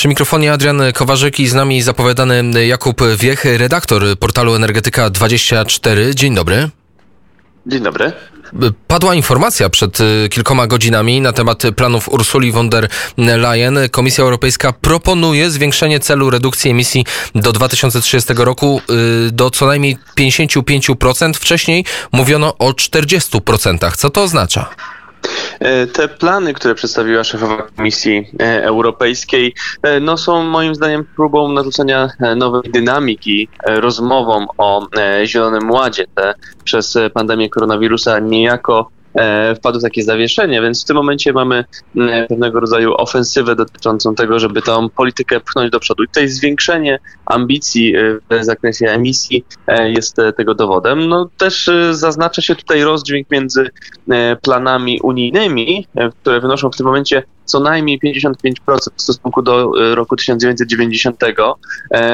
Przy mikrofonie Adrian Kowarzyk i z nami zapowiadany Jakub Wiech, redaktor portalu Energetyka24. Dzień dobry. Dzień dobry. Padła informacja przed y, kilkoma godzinami na temat planów Ursuli von der Leyen. Komisja Europejska proponuje zwiększenie celu redukcji emisji do 2030 roku y, do co najmniej 55%. Wcześniej mówiono o 40%. Co to oznacza? E, te plany, które przedstawiła szefowa Komisji e, Europejskiej, e, no, są moim zdaniem próbą narzucenia nowej dynamiki rozmowom o Zielonym Ładzie. Te przez pandemię koronawirusa niejako wpadł w takie zawieszenie, więc w tym momencie mamy mm, pewnego rodzaju ofensywę dotyczącą tego, żeby tą politykę pchnąć do przodu. I tutaj zwiększenie ambicji e, w zakresie emisji e, jest tego dowodem. No też zaznacza się tutaj rozdźwięk między planami unijnymi, które wynoszą w tym momencie co najmniej 55% w stosunku do roku 1990,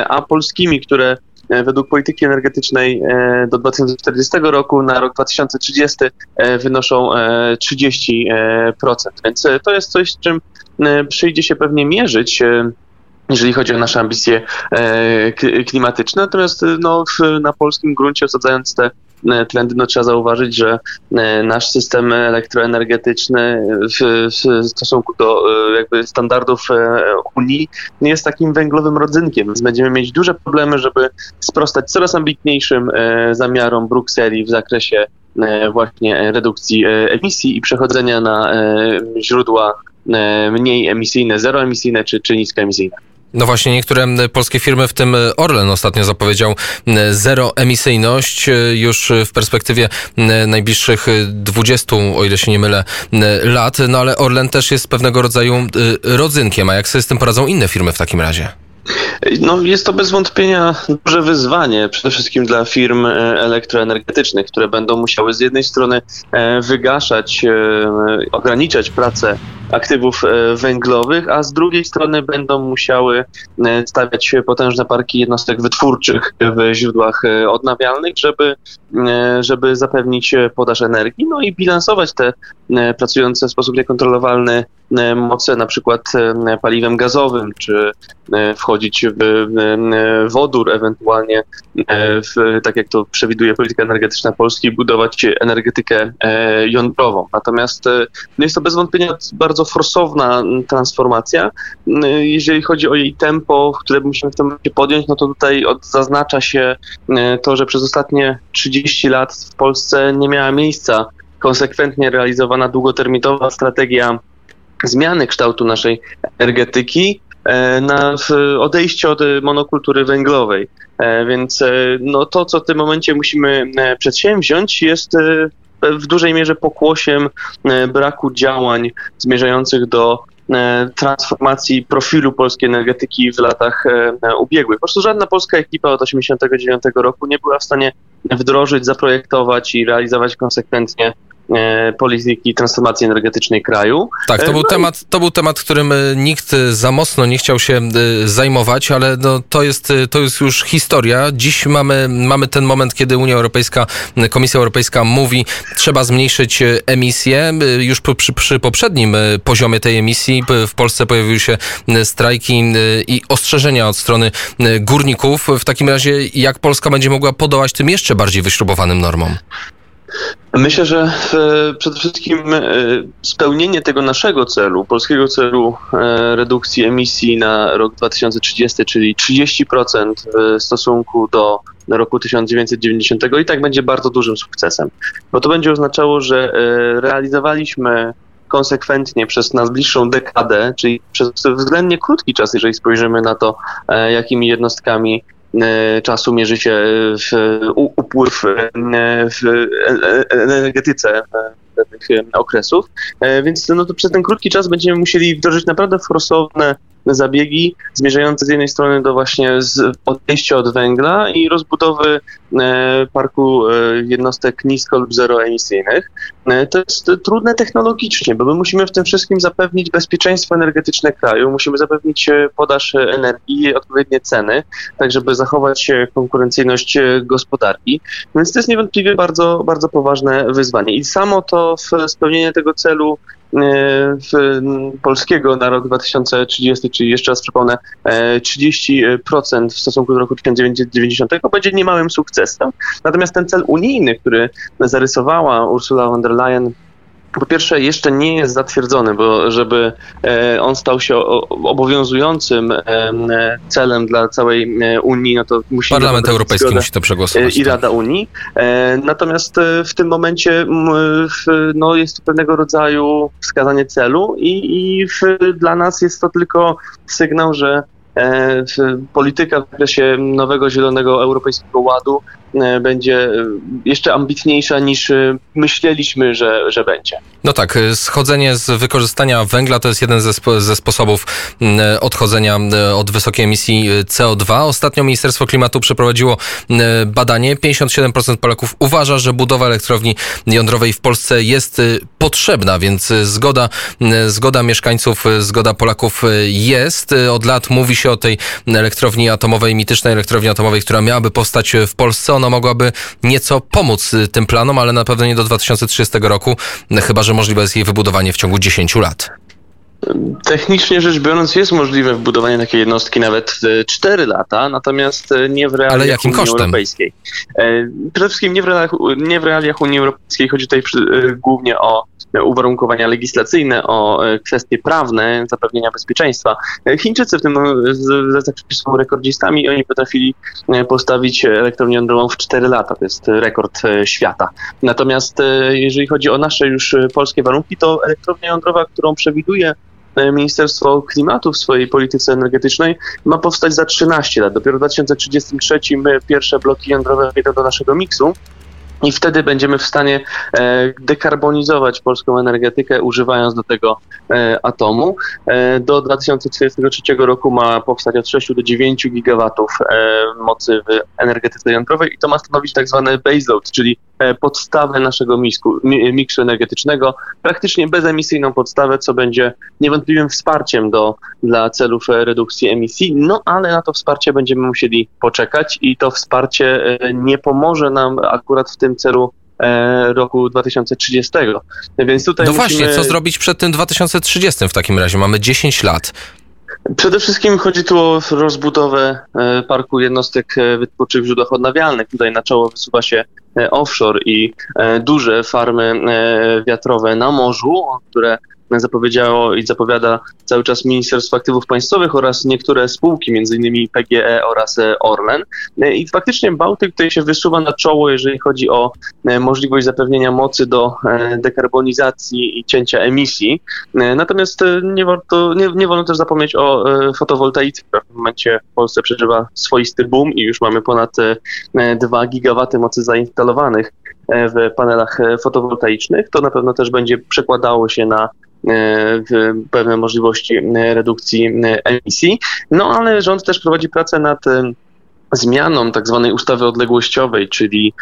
a polskimi, które E, według polityki energetycznej e, do 2040 roku na rok 2030 e, wynoszą 30%. Więc to jest coś, z czym przyjdzie się pewnie mierzyć jeżeli chodzi o nasze ambicje klimatyczne. Natomiast no, na polskim gruncie osadzając te E, trendy, no trzeba zauważyć, że e, nasz system elektroenergetyczny w, w stosunku do e, jakby standardów Unii jest takim węglowym rodzynkiem, więc będziemy mieć duże problemy, żeby sprostać coraz ambitniejszym zamiarom Brukseli w zakresie właśnie redukcji emisji i przechodzenia na źródła mniej emisyjne, zeroemisyjne czy, czy niskoemisyjne. No właśnie, niektóre polskie firmy, w tym Orlen ostatnio zapowiedział zeroemisyjność już w perspektywie najbliższych 20, o ile się nie mylę, lat. No ale Orlen też jest pewnego rodzaju rodzynkiem. A jak sobie z tym poradzą inne firmy w takim razie? No, jest to bez wątpienia duże wyzwanie, przede wszystkim dla firm e, elektroenergetycznych, które będą musiały z jednej strony e, wygaszać, e, ograniczać pracę aktywów węglowych, a z drugiej strony będą musiały stawiać potężne parki jednostek wytwórczych w źródłach odnawialnych, żeby, żeby zapewnić podaż energii, no i bilansować te pracujące w sposób niekontrolowalny moce, na przykład paliwem gazowym, czy wchodzić wchodzić w wodór, ewentualnie e, w, tak jak to przewiduje polityka energetyczna Polski, budować energetykę e, jądrową. Natomiast e, no jest to bez wątpienia bardzo forsowna transformacja. Jeżeli chodzi o jej tempo, które musimy w tym momencie podjąć, no to tutaj zaznacza się to, że przez ostatnie 30 lat w Polsce nie miała miejsca konsekwentnie realizowana długoterminowa strategia zmiany kształtu naszej energetyki E, na odejście od monokultury węglowej. E, więc e, no, to, co w tym momencie musimy przedsięwziąć, jest w dużej mierze pokłosiem braku działań zmierzających do transformacji profilu polskiej energetyki w latach ubiegłych. Po prostu żadna polska ekipa od 1989 roku nie była w stanie wdrożyć, zaprojektować i realizować konsekwentnie polityki transformacji energetycznej kraju. Tak, to e, był, no temat, to był temat, którym e, nikt za mocno nie chciał się zajmować, ale no, to, jest, to jest już historia. Dziś mamy, mamy ten moment, kiedy Unia Europejska, Komisja Europejska mówi, trzeba zmniejszyć emisję. Już przy, przy poprzednim poziomie tej emisji w Polsce pojawiły się strajki i ostrzeżenia od strony górników. W takim razie jak Polska będzie mogła podołać tym jeszcze bardziej wyśrubowanym normom? Myślę, że e, przede wszystkim e, spełnienie tego naszego celu, polskiego celu e, redukcji emisji na rok 2030, czyli 30% w stosunku do roku 1990 i tak będzie bardzo dużym sukcesem. Bo to będzie oznaczało, że realizowaliśmy konsekwentnie przez najbliższą dekadę, czyli przez względnie krótki czas, jeżeli spojrzymy na to, jakimi jednostkami czasu mierzy się w upływ e, w energetyce pewnych okresów. E, więc no to przez ten krótki czas będziemy musieli wdrożyć naprawdę forsowne zabiegi zmierzające z jednej strony do właśnie odejścia od węgla i rozbudowy e, parku e, jednostek nisko lub zeroemisyjnych. E, to jest trudne technologicznie, bo my musimy w tym wszystkim zapewnić bezpieczeństwo energetyczne kraju, musimy zapewnić podaż energii odpowiednie ceny, tak żeby zachować konkurencyjność gospodarki. Więc to jest niewątpliwie bardzo, bardzo poważne wyzwanie. I samo to spełnienie tego celu polskiego na rok 2030, czyli jeszcze raz przypomnę, 30% w stosunku do roku 1990 będzie niemałym sukcesem. Natomiast ten cel unijny, który zarysowała Ursula von der Leyen po pierwsze jeszcze nie jest zatwierdzony, bo żeby e, on stał się obowiązującym e, celem dla całej e, Unii, no to musi Parlament Europejski musi to przegłosować. I tak. Rada Unii. Natomiast w tym momencie no, jest to pewnego rodzaju wskazanie celu i, i w, dla nas jest to tylko sygnał, że polityka w zakresie nowego Zielonego Europejskiego Ładu będzie e, jeszcze ambitniejsza niż e, myśleliśmy, że, że będzie. No tak, schodzenie z wykorzystania węgla to jest jeden ze, ze sposobów odchodzenia od wysokiej emisji CO2. Ostatnio Ministerstwo Klimatu przeprowadziło badanie. 57% Polaków uważa, że budowa elektrowni jądrowej w Polsce jest potrzebna, więc zgoda, zgoda mieszkańców, zgoda Polaków jest. Od lat mówi się o tej elektrowni atomowej, mitycznej elektrowni atomowej, która miałaby powstać w Polsce. Ona mogłaby nieco pomóc y, tym planom, ale na pewno nie do 2030 roku, chyba że możliwe jest jej wybudowanie w ciągu 10 lat. Technicznie rzecz biorąc jest możliwe wbudowanie takiej jednostki nawet w 4 lata, natomiast e, nie w realiach Ale jakim Unii kosztem? Europejskiej. E, przede wszystkim nie w realiach, nie w realiach Unii Europejskiej, chodzi tutaj głównie o uwarunkowania legislacyjne, o kwestie prawne, zapewnienia bezpieczeństwa. Chińczycy w tym zakresie są rekordzistami oni potrafili postawić elektrownię jądrową w 4 lata. To jest rekord świata. Natomiast jeżeli chodzi o nasze już polskie warunki, to elektrownia jądrowa, którą przewiduje E, Ministerstwo Klimatu w swojej polityce energetycznej ma powstać za 13 lat. Dopiero w 2033 pierwsze bloki jądrowe wejdą do naszego miksu. I wtedy będziemy w stanie e, dekarbonizować polską energetykę, używając do tego e, atomu. E, do 2033 roku ma powstać od 6 do 9 gigawatów mocy w energetyce jądrowej i to ma stanowić tak zwany baseload, czyli podstawę naszego misku, miksu energetycznego, praktycznie bezemisyjną podstawę, co będzie niewątpliwym wsparciem do, dla celów redukcji emisji, no ale na to wsparcie będziemy musieli poczekać i to wsparcie nie pomoże nam akurat w tym celu e, roku 2030. Więc tutaj no musimy... właśnie, co zrobić przed tym 2030 w takim razie? Mamy 10 lat. Przede wszystkim chodzi tu o rozbudowę e, parku jednostek e, wytwórczych w źródłach odnawialnych. Tutaj na czoło wysuwa się offshore i duże farmy wiatrowe na morzu, które zapowiedziało i zapowiada cały czas Ministerstwo Aktywów Państwowych oraz niektóre spółki, m.in. PGE oraz e, Orlen. E, I faktycznie Bałtyk tutaj się wysuwa na czoło, jeżeli chodzi o e, możliwość zapewnienia mocy do dekarbonizacji i cięcia emisji. Natomiast nie, warto, nie, nie wolno też zapomnieć o fotowoltaice, która w tym momencie w Polsce przeżywa swoisty boom i już mamy ponad 2 gigawaty mocy zainstalowanych w panelach fotowoltaicznych. To na pewno też będzie przekładało się na pewne możliwości e, redukcji e, emisji. No ale rząd też prowadzi pracę nad zmianą tak zwanej ustawy odległościowej, czyli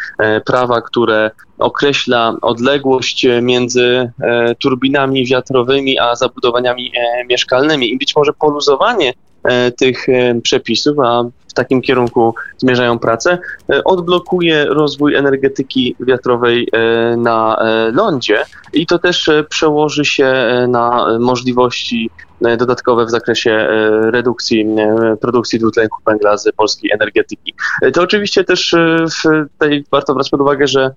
prawa, które określa odległość między turbinami wiatrowymi a zabudowaniami mieszkalnymi i być może poluzowanie tych przepisów, a takim kierunku zmierzają prace, odblokuje rozwój energetyki wiatrowej na lądzie i to też przełoży się na możliwości E, dodatkowe w zakresie e, redukcji e, produkcji dwutlenku węgla z polskiej energetyki. To oczywiście też w tej warto brać pod uwagę, że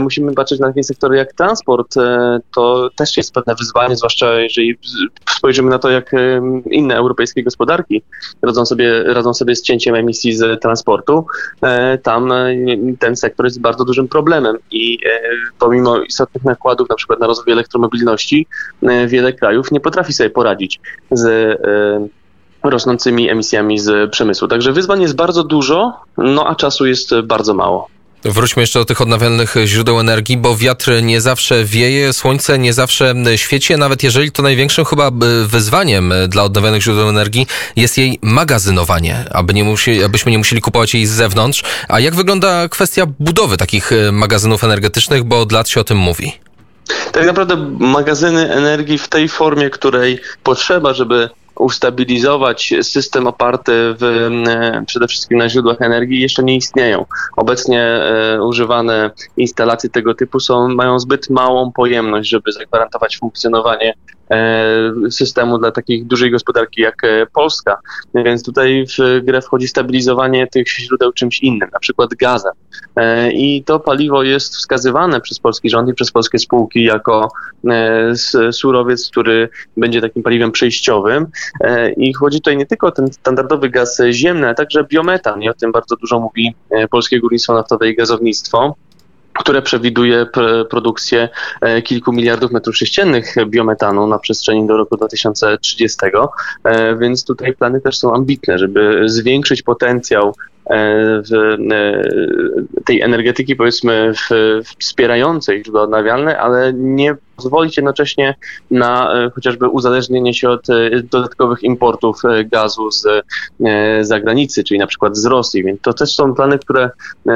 musimy patrzeć na takie sektory jak transport. To też jest pewne wyzwanie, zwłaszcza jeżeli spojrzymy na to, jak inne europejskie gospodarki radzą sobie, radzą sobie z cięciem emisji z transportu. Tam ten sektor jest bardzo dużym problemem i pomimo istotnych nakładów na przykład na rozwój elektromobilności, wiele krajów nie potrafi sobie poradzić z e, rosnącymi emisjami z przemysłu. Także wyzwań jest bardzo dużo, no a czasu jest bardzo mało. Wróćmy jeszcze do tych odnawialnych źródeł energii, bo wiatr nie zawsze wieje, słońce nie zawsze świeci, nawet jeżeli to największym chyba wyzwaniem dla odnawialnych źródeł energii jest jej magazynowanie, aby nie musi, abyśmy nie musieli kupować jej z zewnątrz. A jak wygląda kwestia budowy takich magazynów energetycznych, bo od lat się o tym mówi? tak naprawdę magazyny energii w tej formie, której potrzeba, żeby ustabilizować system oparty w, przede wszystkim na źródłach energii jeszcze nie istnieją. Obecnie używane instalacje tego typu są, mają zbyt małą pojemność, żeby zagwarantować funkcjonowanie E, systemu dla takiej dużej gospodarki jak e, Polska. Więc tutaj w grę wchodzi stabilizowanie tych źródeł czymś innym, na przykład gazem. E, I to paliwo jest wskazywane przez polski rząd i przez polskie spółki jako surowiec, który będzie takim paliwem przejściowym. I chodzi tutaj nie tylko o ten standardowy gaz ziemny, ale także biometan. I o tym bardzo dużo mówi Polskie Górnictwo Naftowe i Gazownictwo które przewiduje produkcję e, kilku miliardów metrów sześciennych biometanu na przestrzeni do roku 2030. E, więc tutaj plany też są ambitne, żeby zwiększyć potencjał w e, tej energetyki, powiedzmy, w, wspierającej źródła odnawialne, ale nie pozwolić jednocześnie na e, chociażby uzależnienie się od dodatkowych importów gazu z zagranicy, czyli na przykład z Rosji. Więc to też są plany, które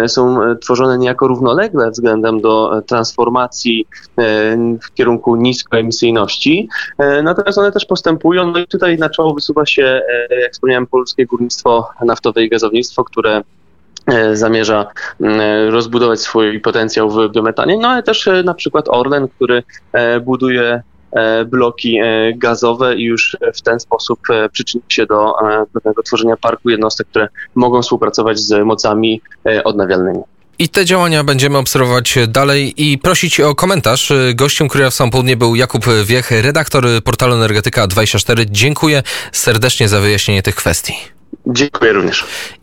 są tworzone niejako równolegle względem do transformacji w kierunku niskoemisyjności. Natomiast one też postępują. No i tutaj na czoło wysuwa się, jak wspomniałem, polskie górnictwo naftowe i gazownictwo, które e, zamierza rozbudować swój potencjał w biometanie, no ale też e, na przykład Orlen, który e, buduje bloki gazowe i już w ten sposób przyczyni się do pewnego tworzenia parku jednostek, które mogą współpracować z mocami odnawialnymi. I te działania będziemy obserwować dalej i prosić o komentarz. Gościem Kuria w Sam Południe był Jakub Wiech, redaktor portalu Energetyka 24. Dziękuję serdecznie za wyjaśnienie tych kwestii. Dziękuję również.